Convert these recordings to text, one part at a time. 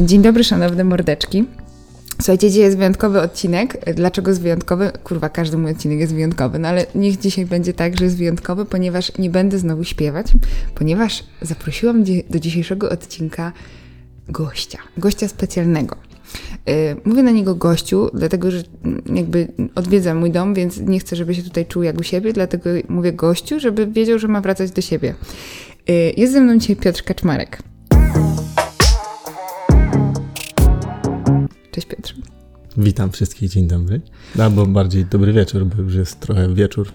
Dzień dobry, szanowne mordeczki. Słuchajcie, dzisiaj jest wyjątkowy odcinek. Dlaczego jest wyjątkowy? Kurwa, każdy mój odcinek jest wyjątkowy, no ale niech dzisiaj będzie tak, że jest wyjątkowy, ponieważ nie będę znowu śpiewać, ponieważ zaprosiłam do dzisiejszego odcinka gościa, gościa specjalnego. Yy, mówię na niego gościu, dlatego że jakby odwiedza mój dom, więc nie chcę, żeby się tutaj czuł jak u siebie, dlatego mówię gościu, żeby wiedział, że ma wracać do siebie. Yy, jest ze mną dzisiaj Piotr Kaczmarek. Cześć Piotr. Witam wszystkich, dzień dobry. Albo bardziej dobry wieczór, bo już jest trochę wieczór.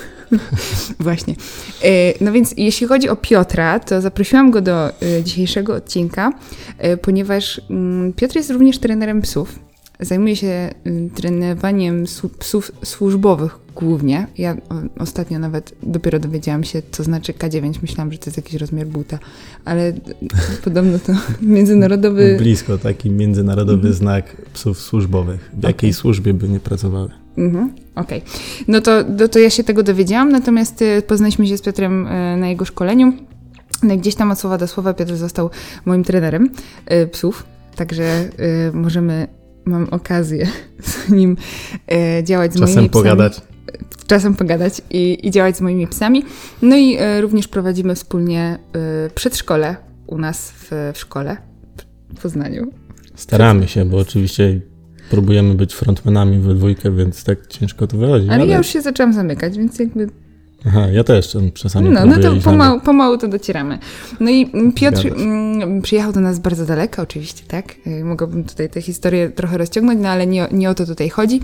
Właśnie. E, no więc jeśli chodzi o Piotra, to zaprosiłam go do e, dzisiejszego odcinka, e, ponieważ mm, Piotr jest również trenerem psów. Zajmuje się y, trenowaniem psów służbowych głównie. Ja ostatnio nawet dopiero dowiedziałam się, co znaczy K9. Myślałam, że to jest jakiś rozmiar buta, ale podobno to międzynarodowy... Blisko, taki międzynarodowy mhm. znak psów służbowych. W jakiej okay. służbie by nie pracowały. Mhm, Okej. Okay. No to, to, to ja się tego dowiedziałam, natomiast y, poznaliśmy się z Piotrem y, na jego szkoleniu. No i gdzieś tam od słowa do słowa Piotr został moim trenerem psów, także możemy mam okazję z nim e, działać z Czasem moimi psami. pogadać. Czasem pogadać i, i działać z moimi psami. No i e, również prowadzimy wspólnie e, przedszkole u nas w, w szkole w Poznaniu. Staramy się, bo oczywiście próbujemy być frontmenami we dwójkę, więc tak ciężko to wychodzi. Ale, ale ja już się zaczęłam zamykać, więc jakby Aha, ja też czasami No, no to pomału, pomału to docieramy. No i Piotr mm, przyjechał do nas bardzo daleko, oczywiście, tak? Y, mogłabym tutaj tę historię trochę rozciągnąć, no ale nie, nie o to tutaj chodzi.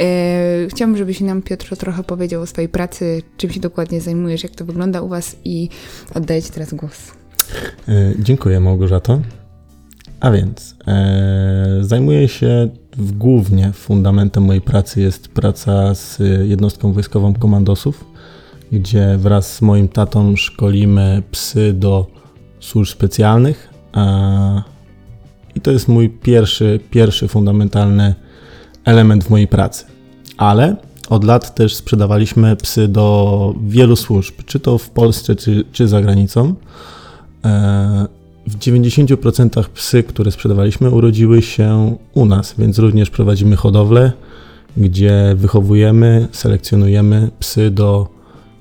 E, chciałabym, żebyś nam, Piotr, trochę powiedział o swojej pracy, czym się dokładnie zajmujesz, jak to wygląda u Was i oddaję Ci teraz głos. E, dziękuję, Małgorzato. A więc, e, zajmuję się głównie fundamentem mojej pracy jest praca z jednostką wojskową komandosów gdzie wraz z moim tatą szkolimy psy do służb specjalnych. I to jest mój pierwszy, pierwszy fundamentalny element w mojej pracy. Ale od lat też sprzedawaliśmy psy do wielu służb, czy to w Polsce, czy, czy za granicą. E, w 90% psy, które sprzedawaliśmy, urodziły się u nas, więc również prowadzimy hodowlę, gdzie wychowujemy, selekcjonujemy psy do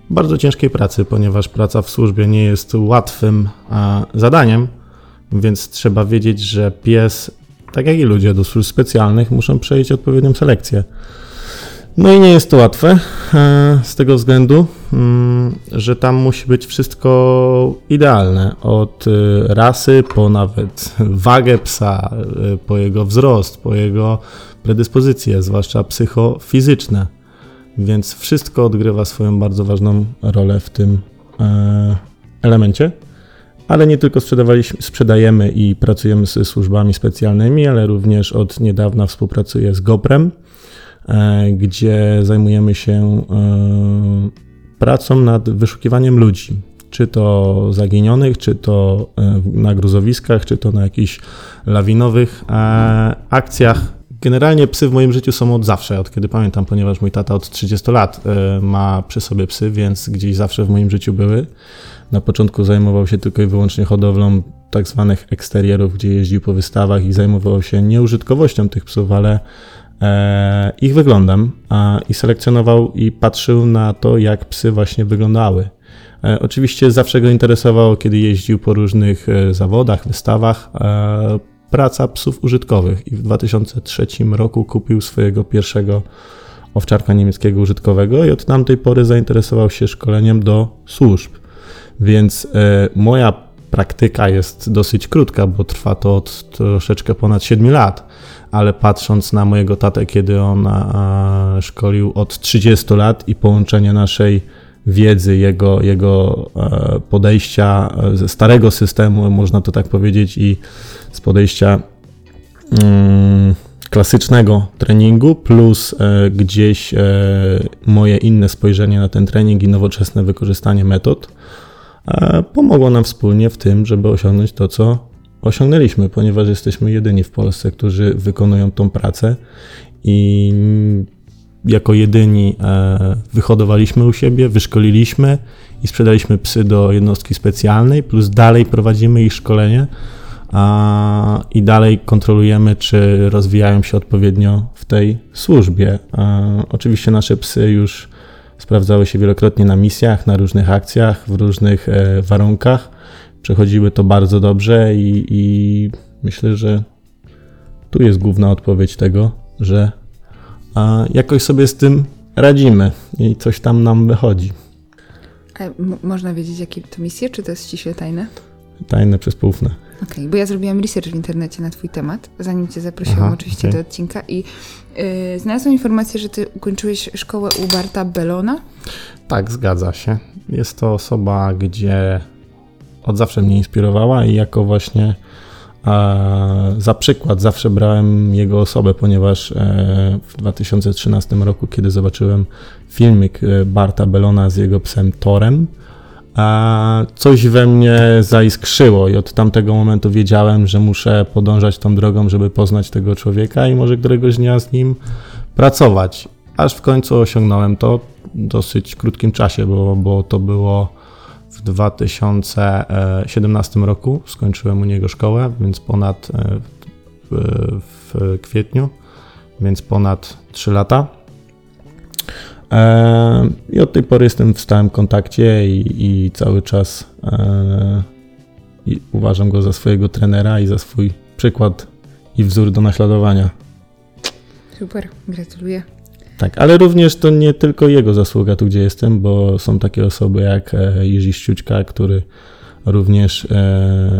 bardzo ciężkiej pracy, ponieważ praca w służbie nie jest łatwym zadaniem, więc trzeba wiedzieć, że pies, tak jak i ludzie do służb specjalnych, muszą przejść odpowiednią selekcję. No i nie jest to łatwe e, z tego względu, mm, że tam musi być wszystko idealne. Od e, rasy po nawet wagę psa, e, po jego wzrost, po jego predyspozycje, zwłaszcza psychofizyczne. Więc wszystko odgrywa swoją bardzo ważną rolę w tym e, elemencie. Ale nie tylko sprzedajemy i pracujemy z służbami specjalnymi, ale również od niedawna współpracuję z GoPrem, e, gdzie zajmujemy się e, pracą nad wyszukiwaniem ludzi. Czy to zaginionych, czy to na gruzowiskach, czy to na jakichś lawinowych akcjach Generalnie psy w moim życiu są od zawsze, od kiedy pamiętam, ponieważ mój tata od 30 lat e, ma przy sobie psy, więc gdzieś zawsze w moim życiu były. Na początku zajmował się tylko i wyłącznie hodowlą tak zwanych eksterierów, gdzie jeździł po wystawach i zajmował się nieużytkowością tych psów, ale e, ich wyglądem a, i selekcjonował i patrzył na to, jak psy właśnie wyglądały. E, oczywiście zawsze go interesowało, kiedy jeździł po różnych zawodach, wystawach. Praca psów użytkowych i w 2003 roku kupił swojego pierwszego owczarka niemieckiego użytkowego i od tamtej pory zainteresował się szkoleniem do służb. Więc e, moja praktyka jest dosyć krótka, bo trwa to od troszeczkę ponad 7 lat, ale patrząc na mojego tatę, kiedy on a, szkolił od 30 lat i połączenie naszej wiedzy, jego, jego e, podejścia ze starego systemu, można to tak powiedzieć, i z podejścia mm, klasycznego treningu, plus e, gdzieś e, moje inne spojrzenie na ten trening i nowoczesne wykorzystanie metod pomogło nam wspólnie w tym, żeby osiągnąć to, co osiągnęliśmy, ponieważ jesteśmy jedyni w Polsce, którzy wykonują tą pracę i jako jedyni e, wyhodowaliśmy u siebie, wyszkoliliśmy i sprzedaliśmy psy do jednostki specjalnej, plus dalej prowadzimy ich szkolenie. i dalej kontrolujemy, czy rozwijają się odpowiednio w tej służbie. Oczywiście nasze psy już sprawdzały się wielokrotnie na misjach, na różnych akcjach, w różnych e, warunkach. Przechodziły to bardzo dobrze i, i myślę, że tu jest główna odpowiedź tego, że jakoś sobie z tym radzimy i coś tam nam wychodzi. A można wiedzieć, jakie to misje, czy to jest ściśle tajne? Tajne przez poufne. Okej, okay, bo ja zrobiłam research w internecie na Twój temat, zanim Cię zaprosiłam Aha, oczywiście okay. do odcinka i yy, znalazłam informację, że Ty ukończyłeś szkołę u Barta Belona. Tak, zgadza się. Jest to osoba, gdzie od zawsze mnie inspirowała i jako właśnie za przykład zawsze brałem jego osobę, ponieważ e, w 2013 roku, kiedy zobaczyłem filmik e, Barta Belona z jego psem Torem, coś we mnie zaiskrzyło i od tamtego momentu wiedziałem, że muszę podążać tą drogą, żeby poznać tego człowieka i może któregoś dnia z nim pracować. Aż w końcu osiągnąłem to w dosyć krótkim czasie, bo, bo to było w 2017 roku. Skończyłem u niego szkołę, więc ponad e, w, w kwietniu, więc ponad 3 lata. E, I od tej pory jestem w stałym kontakcie i, i cały czas e, i uważam go za swojego trenera i za swój przykład i wzór do naśladowania. Super, gratuluję. Tak, ale również to nie tylko jego zasługa tu, gdzie jestem, bo są takie osoby jak e, Jerzy Ściućka, który również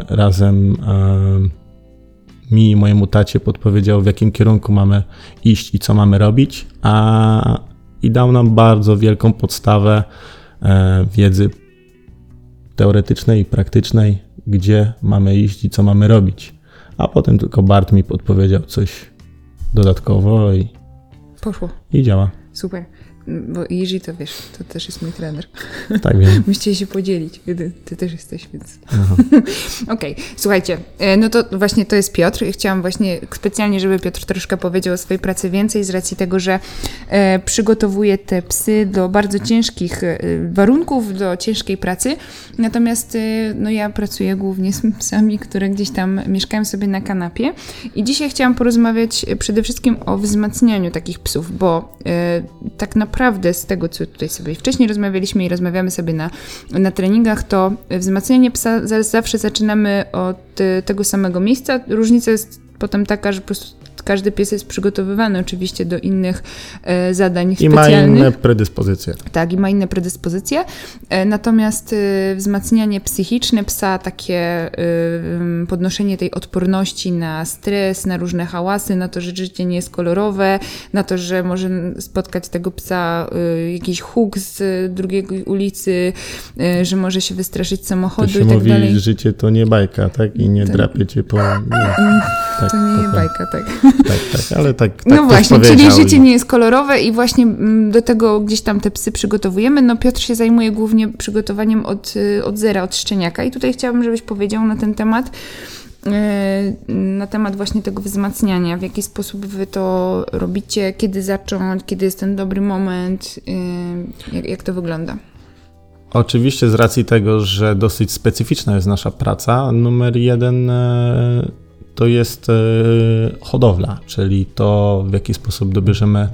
razem mi i mojemu tacie podpowiedział, w jakim kierunku mamy iść i co mamy robić, a i dał nam bardzo wielką podstawę e, wiedzy teoretycznej i praktycznej, gdzie mamy iść i co mamy robić. A potem tylko Bart mi podpowiedział coś dodatkowo i poszło. I działa. Super. Bo Jerzy to wiesz, to też jest mój trener. Tak wiem. Musicie się podzielić, ty, ty też jesteś, więc. Okej, okay. słuchajcie, e, no to właśnie to jest Piotr. Chciałam właśnie specjalnie, żeby Piotr troszkę powiedział o swojej pracy więcej, z racji tego, że e, przygotowuje te psy do bardzo ciężkich e, warunków, do ciężkiej pracy. Natomiast no ja pracuję głównie z psami, które gdzieś tam mieszkają sobie na kanapie. I dzisiaj chciałam porozmawiać przede wszystkim o wzmacnianiu takich psów, bo tak naprawdę naprawdę z tego, co tutaj sobie wcześniej rozmawialiśmy i rozmawiamy sobie na, na treningach, to wzmacnianie psa zawsze zaczynamy od e, tego samego miejsca. Różnica jest potem taka, że po prostu każdy pies jest przygotowywany oczywiście do innych e, zadań I specjalnych. I ma inne predyspozycje. Tak, i ma inne predyspozycje. E, natomiast e, wzmacnianie psychiczne psa, takie podnoszenie tej odporności na stres, na różne hałasy, na to, że życie nie jest kolorowe, na to, że może spotkać tego psa jakiś huk z drugiej ulicy, że może się wystraszyć samochodu to się i tak mówi, dalej. życie to nie bajka, tak? I nie to... drapie cię po... Nie. Mm, tak, to nie jest bajka, tak. Tak, tak, ale tak. tak no właśnie, czyli życie nie jest kolorowe i właśnie mm, do tego gdzieś tam te psy przygotowujemy. No Piotr się zajmuje głównie przygotowaniem od, y, od zera, od szczeniaka i tutaj chciałabym, żebyś powiedział na ten temat y, na temat właśnie tego wzmacniania, w jaki sposób wy to robicie, kiedy zacząć, kiedy jest ten dobry moment, y, jak, jak to wygląda? Oczywiście z racji tego, że dosyć specyficzna jest nasza praca, numer jeden to jest e, hodowla, czyli to w jaki sposób dobierzemy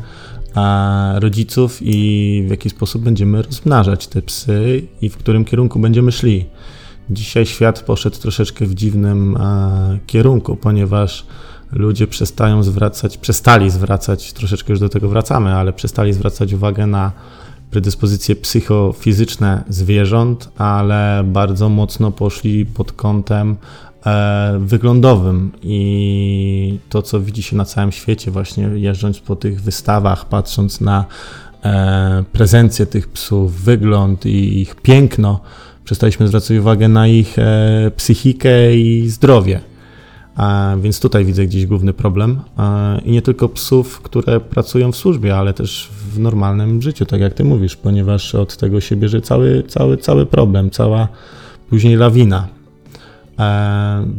rodziców i w jaki sposób będziemy rozmnażać te psy i w którym kierunku będziemy szli. Dzisiaj świat poszedł troszeczkę w dziwnym kierunku, ponieważ ludzie przestają zwracać, przestali zwracać, troszeczkę już do tego wracamy, ale przestali zwracać uwagę na predyspozycje psychofizyczne zwierząt, ale bardzo mocno poszli pod kątem wyglądowym i to, co widzi się na całym świecie, właśnie jeżdżąc po tych wystawach, patrząc na e, prezencję tych psów, wygląd i ich piękno, przestaliśmy zwracać uwagę na ich e, psychikę i zdrowie. Więc tutaj widzę gdzieś główny problem. I nie tylko psów, które pracują w służbie, ale też w normalnym życiu, tak jak ty mówisz, ponieważ od tego się bierze cały, cały, cały problem, cała później lawina E,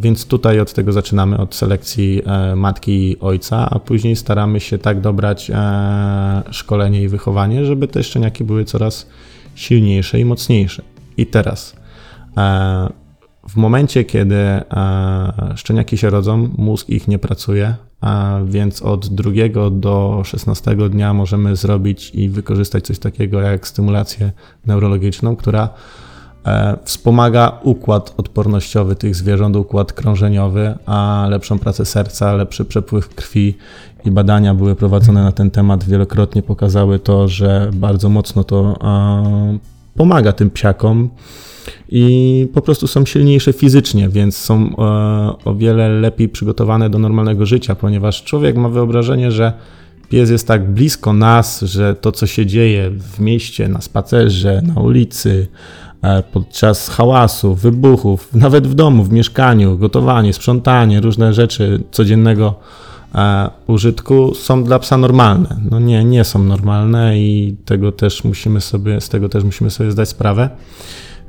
więc tutaj od tego zaczynamy, od selekcji e, matki i ojca, a później staramy się tak dobrać e, szkolenie i wychowanie, żeby te szczeniaki były coraz silniejsze i mocniejsze. I teraz w momencie, kiedy e, szczeniaki się rodzą, mózg ich nie pracuje, więc od drugiego do 16 dnia możemy zrobić i wykorzystać coś takiego jak stymulację neurologiczną, która e, wspomaga układ odpornościowy tych zwierząt, układ krążeniowy, a lepszą pracę serca, lepszy przepływ krwi i badania były prowadzone na ten temat. Wielokrotnie pokazały to, że bardzo mocno to pomaga tym psiakom. I po prostu są silniejsze fizycznie, więc są e, o wiele lepiej przygotowane do normalnego życia, ponieważ człowiek ma wyobrażenie, że pies jest tak blisko nas, że to, co się dzieje w mieście, na spacerze, na ulicy, e, podczas hałasu, wybuchów, nawet w domu, w mieszkaniu, gotowanie, sprzątanie, różne rzeczy codziennego e, użytku są dla psa normalne. No nie, nie są normalne i tego też musimy sobie, z tego też musimy sobie zdać sprawę.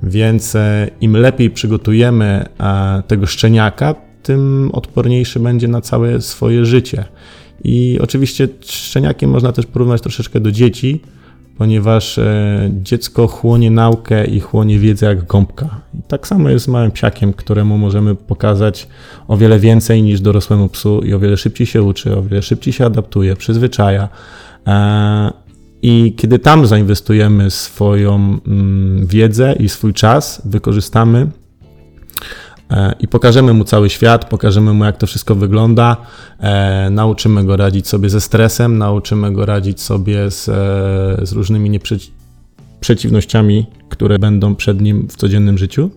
Więc e, im lepiej przygotujemy e, tego szczeniaka, tym odporniejszy będzie na całe swoje życie. I oczywiście szczeniakiem można też porównać troszeczkę do dzieci, ponieważ e, dziecko chłonie naukę i chłonie wiedzę jak gąbka. I tak samo jest z małym psiakiem, któremu możemy pokazać o wiele więcej niż dorosłemu psu i o wiele szybciej się uczy, o wiele szybciej się adaptuje, przyzwyczaja. I kiedy tam zainwestujemy swoją mm, wiedzę i swój czas, wykorzystamy e, i pokażemy mu cały świat, pokażemy mu, jak to wszystko wygląda, e, nauczymy go radzić sobie ze stresem, nauczymy go radzić sobie z, e, z różnymi nieprzeciwnościami, które będą przed nim w codziennym życiu.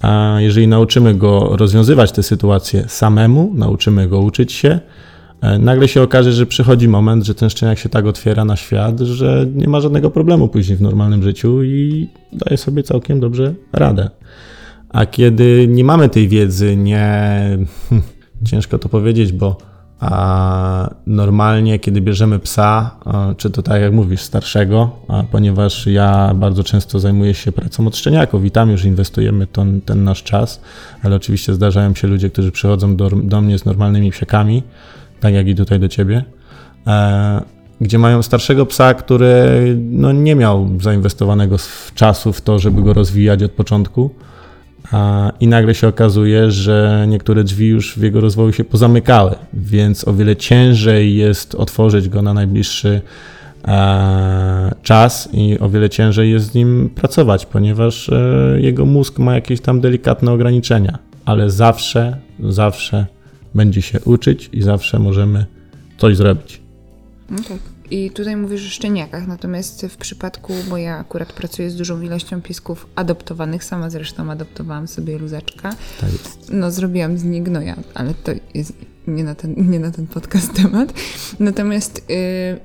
A jeżeli nauczymy go rozwiązywać te sytuacje samemu, nauczymy go uczyć się, E, nagle się okaże, że przychodzi moment, że ten szczeniak się tak otwiera na świat, że nie ma żadnego problemu później w normalnym życiu i daje sobie całkiem dobrze radę. A kiedy nie mamy tej wiedzy, nie. Ciężko to powiedzieć, bo a normalnie, kiedy bierzemy psa, czy to tak jak mówisz, starszego, ponieważ ja bardzo często zajmuję się pracą od szczeniaków i tam już inwestujemy ten, ten nasz czas, ale oczywiście zdarzają się ludzie, którzy przychodzą do, do mnie z normalnymi psiakami tak jak i tutaj do ciebie, e, gdzie mają starszego psa, który no, nie miał zainwestowanego czasu w to, żeby go rozwijać od początku. I nagle się okazuje, że niektóre drzwi już w jego rozwoju się pozamykały, więc o wiele ciężej jest otworzyć go na najbliższy czas i o wiele ciężej jest z nim pracować, ponieważ e, jego mózg ma jakieś tam delikatne ograniczenia, ale zawsze, zawsze będzie się uczyć i zawsze możemy coś zrobić. No tak. I tutaj mówisz o szczeniakach, natomiast w przypadku, bo ja akurat pracuję z dużą ilością piesków adoptowanych, sama zresztą adoptowałam sobie luzaczka. Tak jest. No zrobiłam z niej gnoja, ale to jest nie na ten, nie na ten podcast temat. Natomiast y,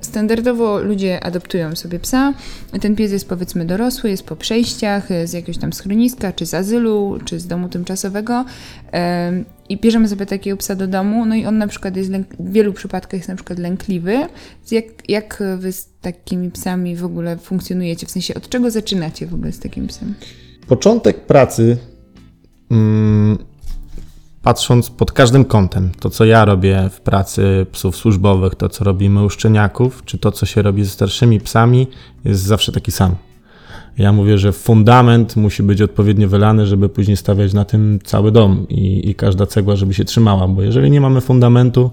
standardowo ludzie adoptują sobie psa. Ten pies jest powiedzmy dorosły, jest po przejściach z jakiegoś tam schroniska, czy z azylu, czy z domu tymczasowego. Y, I bierzemy sobie takiego psa do domu, no i on na przykład jest w wielu przypadkach jest na przykład lękliwy. Jak, jak wy z takimi psami w ogóle funkcjonujecie? W sensie od czego zaczynacie w ogóle z takim psem? Początek pracy. Mm patrząc pod każdym kątem, to co ja robię w pracy psów służbowych, to co robimy u szczeniaków, czy to co się robi ze starszymi psami, jest zawsze taki sam. Ja mówię, że fundament musi być odpowiednio wylany, żeby później stawiać na tym cały dom i, i każda cegła, żeby się trzymała, bo jeżeli nie mamy fundamentu,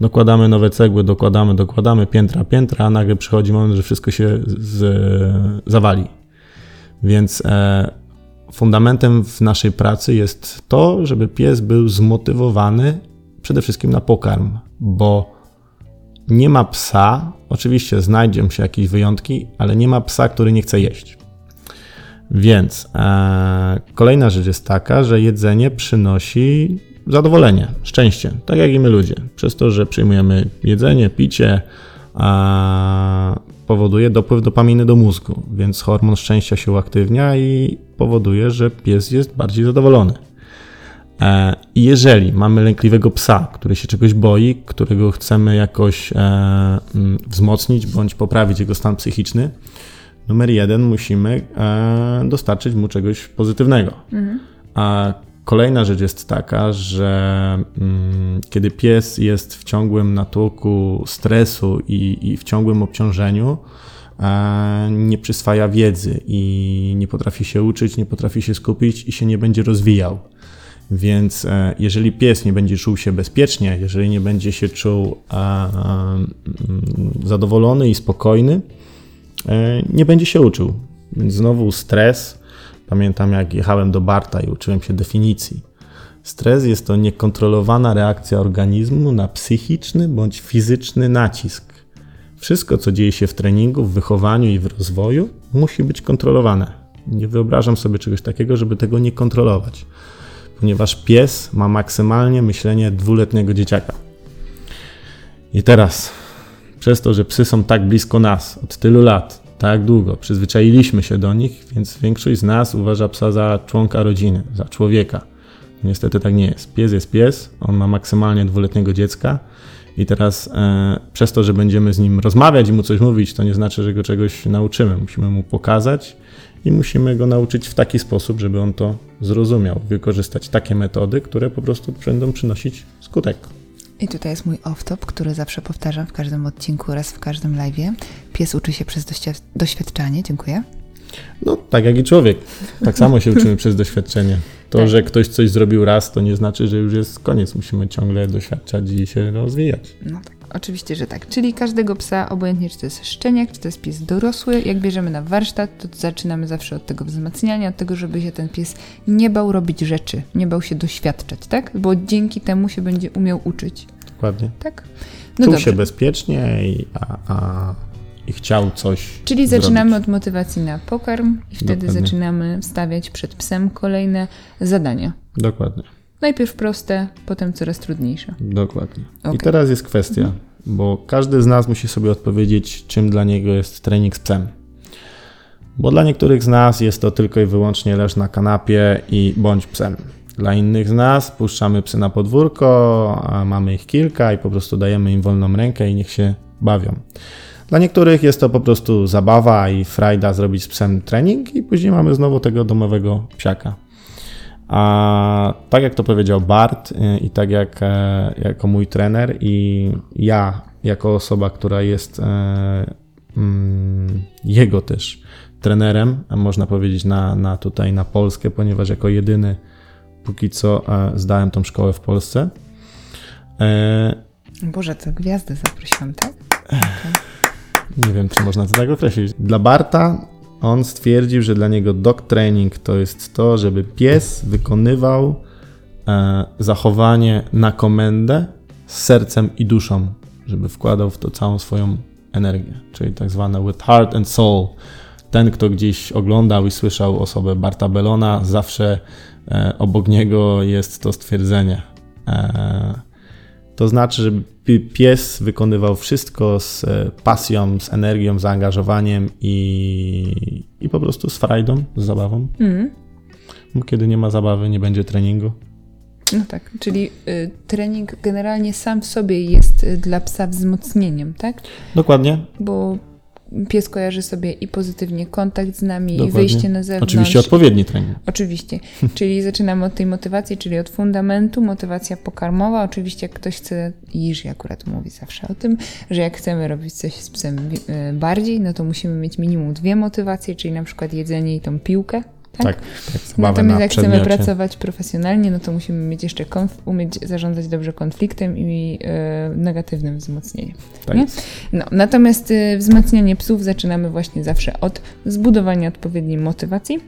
dokładamy nowe cegły, dokładamy, dokładamy piętra, piętra, a nagle przychodzi moment, że wszystko się z, zawali. Więc e, fundamentem w naszej pracy jest to, żeby pies był zmotywowany przede wszystkim na pokarm, bo nie ma psa, oczywiście znajdą się jakieś wyjątki, ale nie ma psa, który nie chce jeść. Więc e, kolejna rzecz jest taka, że jedzenie przynosi zadowolenie, szczęście, tak jak i my ludzie. Przez to, że przyjmujemy jedzenie, picie, powoduje dopływ dopaminy do mózgu, więc hormon szczęścia się uaktywnia i powoduje, że pies jest bardziej zadowolony. E, I jeżeli mamy lękliwego psa, który się czegoś boi, którego chcemy jakoś e, mm, wzmocnić bądź poprawić jego stan psychiczny, numer jeden musimy e, dostarczyć mu czegoś pozytywnego. Mhm. A kolejna rzecz jest taka, że mm, kiedy pies jest w ciągłym natłoku stresu i, i w ciągłym obciążeniu, e, nie przyswaja wiedzy i nie potrafi się uczyć, nie potrafi się skupić i się nie będzie rozwijał. Więc e, jeżeli pies nie będzie czuł się bezpiecznie, jeżeli nie będzie się czuł mm, zadowolony i spokojny, nie będzie się uczył. Więc znowu stres. Pamiętam, jak jechałem do Barta i uczyłem się definicji. Stres jest to niekontrolowana reakcja organizmu na psychiczny bądź fizyczny nacisk. Wszystko, co dzieje się w treningu, w wychowaniu i w rozwoju, musi być kontrolowane. Nie wyobrażam sobie czegoś takiego, żeby tego nie kontrolować, ponieważ pies ma maksymalnie myślenie dwuletniego dzieciaka. I teraz, przez to, że psy są tak blisko nas od tylu lat, tak długo, przyzwyczailiśmy się do nich, więc większość z nas uważa psa za członka rodziny, za człowieka. Niestety tak nie jest. Pies jest pies, on ma maksymalnie dwuletniego dziecka i teraz e, przez to, że będziemy z nim rozmawiać i mu coś mówić, to nie znaczy, że go czegoś nauczymy. Musimy mu pokazać i musimy go nauczyć w taki sposób, żeby on to zrozumiał, wykorzystać takie metody, które po prostu będą przynosić skutek. I tutaj jest mój off-top, który zawsze powtarzam w każdym odcinku oraz w każdym live'ie. Pies uczy się przez doświadczanie. Dziękuję. No, tak jak i człowiek. Tak samo się uczymy przez doświadczenie. To, tak. że ktoś coś zrobił raz, to nie znaczy, że już jest koniec. Musimy ciągle doświadczać i się rozwijać. No tak. Oczywiście, że tak. Czyli każdego psa, obojętnie czy to jest szczeniak, czy to jest pies dorosły, jak bierzemy na warsztat, to zaczynamy zawsze od tego wzmacniania, od tego, żeby się ten pies nie bał robić rzeczy, nie bał się doświadczać, tak? Bo dzięki temu się będzie umiał uczyć. Dokładnie. Tak? No Czuł dobrze. się bezpiecznie i, a, a, i chciał coś. Czyli zrobić. zaczynamy od motywacji na pokarm i wtedy Dokładnie. zaczynamy stawiać przed psem kolejne zadania. Dokładnie. Najpierw proste, potem coraz trudniejsze. Dokładnie. Okay. I teraz jest kwestia, mhm. bo każdy z nas musi sobie odpowiedzieć, czym dla niego jest trening z psem. Bo dla niektórych z nas jest to tylko i wyłącznie leż na kanapie i bądź psem. Dla innych z nas puszczamy psy na podwórko, a mamy ich kilka i po prostu dajemy im wolną rękę i niech się bawią. Dla niektórych jest to po prostu zabawa i frajda zrobić z psem trening i później mamy znowu tego domowego psiaka. A tak jak to powiedział Bart y, i tak jak e, jako mój trener i ja jako osoba, która jest e, mm, jego też trenerem, można powiedzieć na, na tutaj na Polskę, ponieważ jako jedyny póki co e, zdałem tą szkołę w Polsce. Boże, to gwiazdę zaprosiłam, tak? Nie wiem, czy można to tak określić. Dla Barta on stwierdził, że dla niego dog training to jest to, żeby pies wykonywał e, zachowanie na komendę z sercem i duszą, żeby wkładał w to całą swoją energię, czyli tak zwane with heart and soul. Ten, kto gdzieś oglądał i słyszał osobę Barta Belona, zawsze e, obok niego jest to stwierdzenie. E, to znaczy, żeby pies wykonywał wszystko z e, pasją, z energią, zaangażowaniem i, i po prostu z frajdą, z zabawą. Mm. Kiedy nie ma zabawy, nie będzie treningu. No tak, czyli y, trening generalnie sam w sobie jest y, dla psa wzmocnieniem, tak? Dokładnie. Bo pies kojarzy sobie i pozytywnie kontakt z nami, Dokładnie. i wyjście na zewnątrz. Oczywiście odpowiedni trening. Oczywiście. czyli zaczynamy od tej motywacji, czyli od fundamentu, motywacja pokarmowa. Oczywiście jak ktoś chce, Jiży akurat mówi zawsze o tym, że jak chcemy robić coś z psem e, bardziej, no to musimy mieć minimum dwie motywacje, czyli na przykład jedzenie i tą piłkę, tak? tak, tak Natomiast jak chcemy pracować profesjonalnie, no to musimy mieć jeszcze konf- umieć zarządzać dobrze konfliktem i e, negatywnym wzmocnieniem. Tak. Nie? No, natomiast y, wzmacnianie psów zaczynamy właśnie zawsze od zbudowania odpowiedniej motywacji.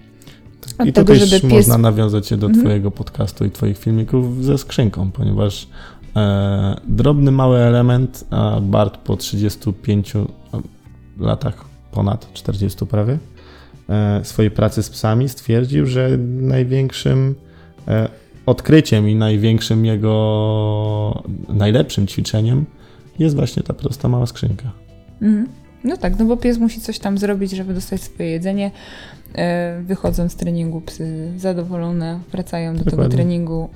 Tak. Od I tego, pies... można nawiązać się do mhm. Twojego podcastu i Twoich filmików ze skrzynką, ponieważ e, drobny, mały element, a Bart po 35 latach, ponad 40 prawie, E, swojej pracy z psami stwierdził, że największym e, odkryciem i największym jego najlepszym ćwiczeniem jest właśnie ta prosta mała skrzynka. Mhm. No tak, no bo pies musi coś tam zrobić, żeby dostać swoje jedzenie. E, wychodzą z treningu psy zadowolone, wracają do Dokładnie. tego treningu.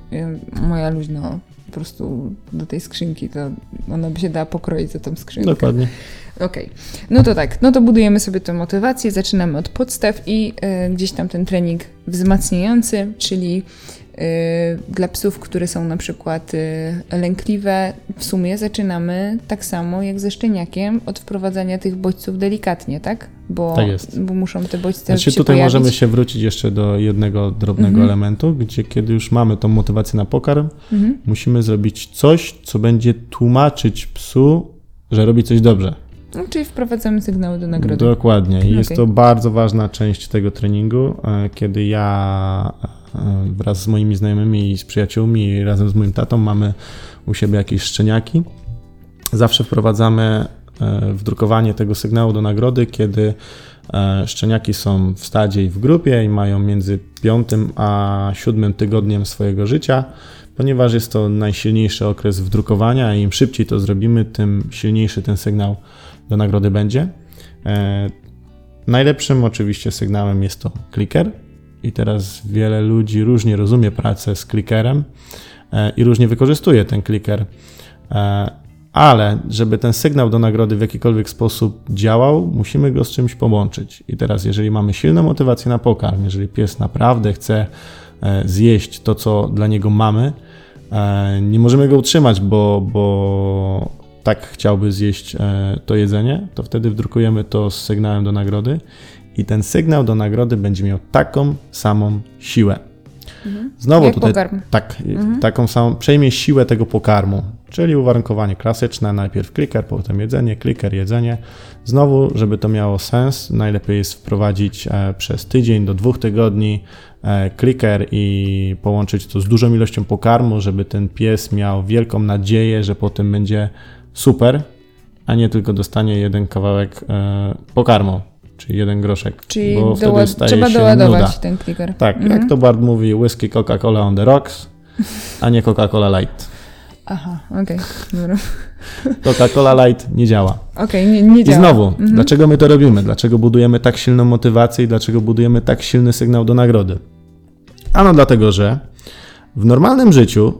Moja luźno po prostu do tej skrzynki, to ona by się dała pokroić za tą skrzynkę. Dokładnie. Okej, no to tak, no to budujemy sobie tę motywację, zaczynamy od podstaw i y, gdzieś tam ten trening wzmacniający, czyli dla psów, które są na przykład y, lękliwe, w sumie zaczynamy tak samo jak ze szczeniakiem od wprowadzania tych bodźców delikatnie, tak? Bo, Tak jest. bo muszą te bodźce Znaczy się tutaj pojawić. możemy się wrócić jeszcze do jednego drobnego Mhm. elementu, gdzie kiedy już mamy tą motywację na pokarm, Mhm. musimy zrobić coś, co będzie tłumaczyć psu, że robi coś dobrze. No, czyli wprowadzamy sygnały do nagrody. Dokładnie. I jest Okej. to bardzo ważna część tego treningu, e, kiedy ja e, wraz z moimi znajomymi i z przyjaciółmi razem z moim tatą mamy u siebie jakieś szczeniaki. Zawsze wprowadzamy e, wdrukowanie tego sygnału do nagrody, kiedy e, szczeniaki są w stadzie i w grupie i mają między piątym a siódmym tygodniem swojego życia, ponieważ jest to najsilniejszy okres wdrukowania i im szybciej to zrobimy, tym silniejszy ten sygnał do nagrody będzie. E, najlepszym oczywiście sygnałem jest to kliker i teraz wiele ludzi różnie rozumie pracę z klikerem e, i różnie wykorzystuje ten kliker. E, ale żeby ten sygnał do nagrody w jakikolwiek sposób działał, musimy go z czymś połączyć. I teraz, jeżeli mamy silną motywację na pokarm, jeżeli pies naprawdę chce e, zjeść to, co dla niego mamy, nie możemy go utrzymać, bo, bo tak chciałby zjeść to jedzenie, to wtedy wdrukujemy to z sygnałem do nagrody i ten sygnał do nagrody będzie miał taką samą siłę. Znowu Jak tutaj pokarm. tak, taką samą, przejmie siłę tego pokarmu, czyli uwarunkowanie klasyczne, najpierw kliker, potem jedzenie, kliker, jedzenie. Znowu, żeby to miało sens, najlepiej jest wprowadzić e, przez tydzień do dwóch tygodni e, kliker i połączyć to z dużą ilością pokarmu, żeby ten pies miał wielką nadzieję, że potem będzie super, a nie tylko dostanie jeden kawałek e, pokarmu, czyli jeden groszek, Czyli bo wtedy staje trzeba się doładować nuda. ten kliker. Tak, Mhm. jak to Bart mówi, whisky Coca-Cola on the rocks, a nie Coca-Cola Light. Aha, okej, dobra. Coca-Cola Light nie działa. Okej, nie, nie I działa. znowu, Mhm. dlaczego my to robimy? Dlaczego budujemy tak silną motywację i dlaczego budujemy tak silny sygnał do nagrody? Ano dlatego, że w normalnym życiu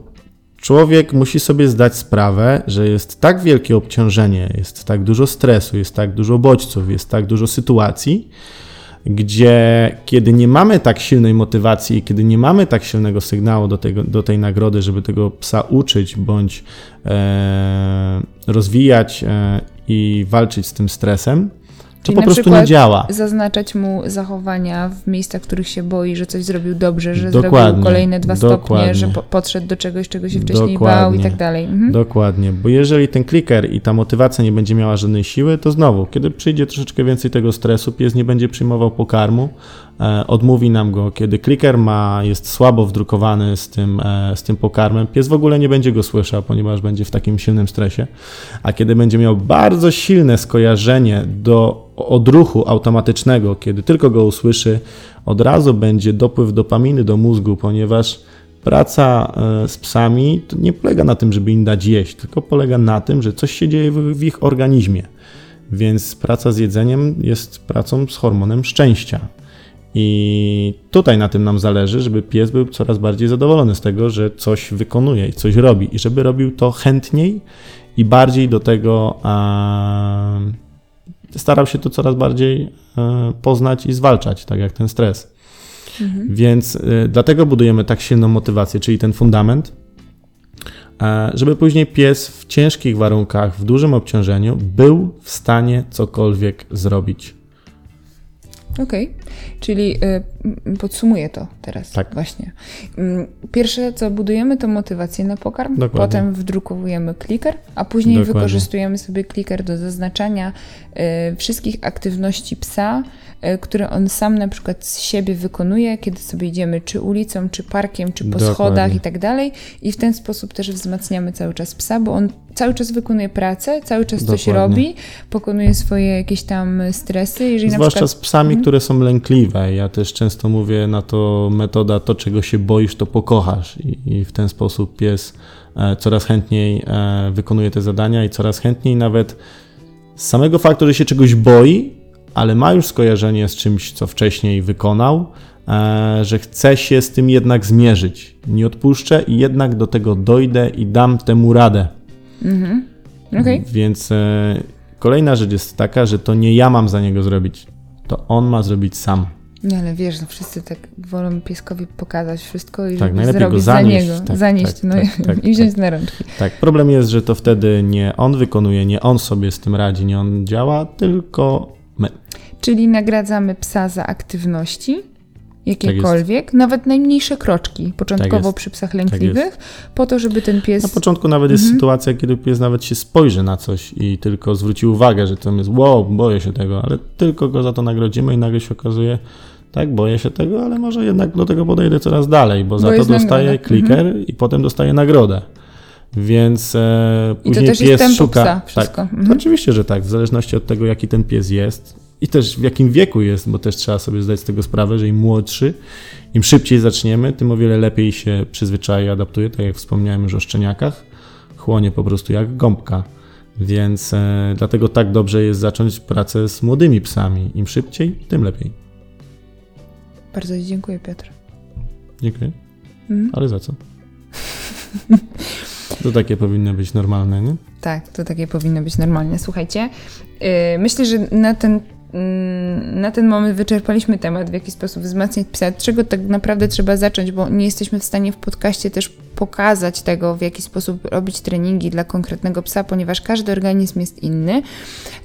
człowiek musi sobie zdać sprawę, że jest tak wielkie obciążenie, jest tak dużo stresu, jest tak dużo bodźców, jest tak dużo sytuacji, gdzie kiedy nie mamy tak silnej motywacji kiedy nie mamy tak silnego sygnału do, tego, do tej nagrody, żeby tego psa uczyć bądź e, rozwijać e, i walczyć z tym stresem, to Czyli po na prostu nie działa. Zaznaczać mu zachowania w miejscach, w których się boi, że coś zrobił dobrze, że Dokładnie, zrobił kolejne dwa dokładnie. stopnie, że po, podszedł do czegoś, czego się wcześniej bał i Dokładnie. tak dalej. Mhm. Dokładnie, bo jeżeli ten kliker i ta motywacja nie będzie miała żadnej siły, to znowu, kiedy przyjdzie troszeczkę więcej tego stresu, pies nie będzie przyjmował pokarmu, odmówi nam go. Kiedy kliker ma, jest słabo wdrukowany z tym, e, z tym pokarmem, pies w ogóle nie będzie go słyszał, ponieważ będzie w takim silnym stresie. A kiedy będzie miał bardzo silne skojarzenie do odruchu automatycznego, kiedy tylko go usłyszy, od razu będzie dopływ dopaminy do mózgu, ponieważ praca e, z psami nie polega na tym, żeby im dać jeść, tylko polega na tym, że coś się dzieje w ich organizmie. Więc praca z jedzeniem jest pracą z hormonem szczęścia. I tutaj na tym nam zależy, żeby pies był coraz bardziej zadowolony z tego, że coś wykonuje i coś robi, i żeby robił to chętniej i bardziej do tego e, starał się to coraz bardziej e, poznać i zwalczać, tak jak ten stres. Więc y, dlatego budujemy tak silną motywację, czyli ten fundament, e, żeby później pies w ciężkich warunkach, w dużym obciążeniu był w stanie cokolwiek zrobić. Okej, czyli y, podsumuję to teraz Tak. właśnie. Mm, Pierwsze, co budujemy, to motywację na pokarm, Dokładnie. potem wdrukowujemy kliker, a później Dokładnie. wykorzystujemy sobie kliker do zaznaczania y, wszystkich aktywności psa, y, które on sam na przykład z siebie wykonuje, kiedy sobie idziemy czy ulicą, czy parkiem, czy po Dokładnie. schodach i tak dalej. I w ten sposób też wzmacniamy cały czas psa, bo on cały czas wykonuje pracę, cały czas coś robi, pokonuje swoje jakieś tam stresy. Jeżeli na Zwłaszcza przykład z psami, które są lękliwe. Ja też często mówię na to metoda, to czego się boisz, to pokochasz. I, i w ten sposób pies e, coraz chętniej e, wykonuje te zadania i coraz chętniej nawet z samego faktu, że się czegoś boi, ale ma już skojarzenie z czymś, co wcześniej wykonał, e, że chce się z tym jednak zmierzyć. Nie odpuszczę i jednak do tego dojdę i dam temu radę. Mhm. Okej. Więc kolejna rzecz jest taka, że to nie ja mam za niego zrobić, to on ma zrobić sam. No ale wiesz, no wszyscy tak wolą pieskowi pokazać wszystko i Tak, najlepiej go zrobić zanieść, za niego, tak, zanieść tak, no tak, tak, i wziąć tak. na rączki. Tak, problem jest, że to wtedy nie on wykonuje, nie on sobie z tym radzi, nie on działa, tylko my. Czyli nagradzamy psa za aktywności, Tak jakiekolwiek, nawet najmniejsze kroczki, początkowo jest. przy psach lękliwych, po to, żeby ten pies... Na początku nawet jest sytuacja, kiedy pies nawet się spojrzy na coś i tylko zwróci uwagę, że to jest wow, boję się tego, ale tylko go za to nagrodzimy i nagle się okazuje, tak, boję się tego, ale może jednak do tego podejdę coraz dalej, bo za Bo to jest dostaję nagroda. kliker i potem dostaję nagrodę. Więc e, I to później też jest pies tempo szuka. psa, wszystko. Tak, Mhm. Oczywiście, że tak, w zależności od tego, jaki ten pies jest i też w jakim wieku jest, bo też trzeba sobie zdać z tego sprawę, że im młodszy, im szybciej zaczniemy, tym o wiele lepiej się przyzwyczaja i adaptuje, tak jak wspomniałem już o szczeniakach, chłonie po prostu jak gąbka. Więc e, dlatego tak dobrze jest zacząć pracę z młodymi psami. Im szybciej, tym lepiej. Bardzo Ci dziękuję, Piotr. Dziękuję. Mhm. Ale za co? To takie powinno być normalne, nie? Tak, to takie powinno być normalnie. Słuchajcie, yy, myślę, że na ten, mm, na ten moment wyczerpaliśmy temat, w jaki sposób wzmacniać psa, czego tak naprawdę trzeba zacząć, bo nie jesteśmy w stanie w podcaście też pokazać tego, w jaki sposób robić treningi dla konkretnego psa, ponieważ każdy organizm jest inny.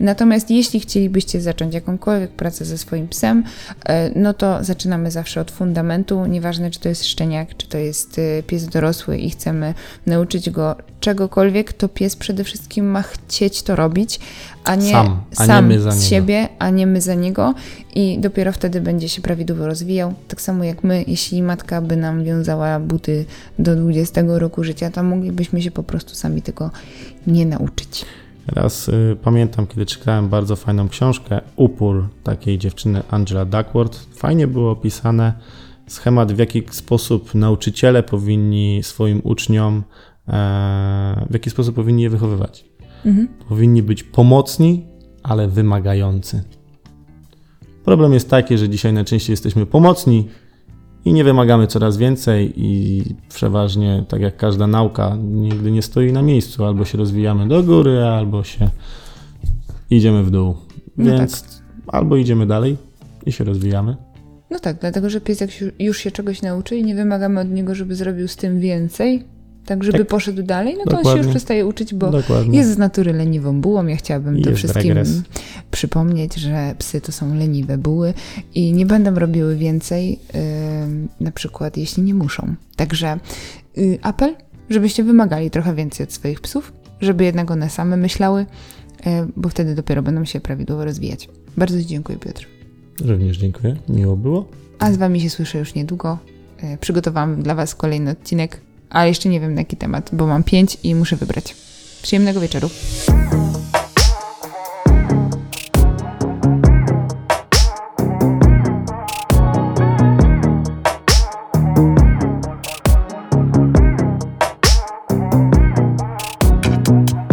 Natomiast jeśli chcielibyście zacząć jakąkolwiek pracę ze swoim psem, e, no to zaczynamy zawsze od fundamentu, nieważne czy to jest szczeniak, czy to jest e, pies dorosły i chcemy nauczyć go czegokolwiek, to pies przede wszystkim ma chcieć to robić, a nie Sam, a nie sam my za z niego. siebie, a nie my za niego i dopiero wtedy będzie się prawidłowo rozwijał. Tak samo jak my, jeśli matka by nam wiązała buty do 20 roku życia, to moglibyśmy się po prostu sami tego nie nauczyć. Raz y, pamiętam, kiedy czytałem bardzo fajną książkę Upór takiej dziewczyny Angela Duckworth. Fajnie było opisane schemat, w jaki sposób nauczyciele powinni swoim uczniom, w jaki sposób powinni je wychowywać. Mhm. Powinni być pomocni, ale wymagający. Problem jest taki, że dzisiaj najczęściej jesteśmy pomocni i nie wymagamy coraz więcej i przeważnie, tak jak każda nauka, nigdy nie stoi na miejscu. Albo się rozwijamy do góry, albo się idziemy w dół. No Więc albo idziemy dalej i się rozwijamy. No tak, dlatego że pies jak już się czegoś nauczy i nie wymagamy od niego, żeby zrobił z tym więcej, tak żeby Tak. poszedł dalej, no to on się Dokładnie. już przestaje uczyć, bo Dokładnie. jest z natury leniwą bułą. Ja chciałabym I to jest wszystkim regres. przypomnieć, że psy to są leniwe buły i nie będą robiły więcej, ym, na przykład jeśli nie muszą. Także y, apel, żebyście wymagali trochę więcej od swoich psów, żeby jednak one same myślały, y, bo wtedy dopiero będą się prawidłowo rozwijać. Bardzo Ci dziękuję, Piotr. Również dziękuję. Miło było. A z Wami się słyszę już niedługo. E, Przygotowałam dla Was kolejny odcinek, ale jeszcze nie wiem na jaki temat, bo mam pięć i muszę wybrać. Przyjemnego wieczoru.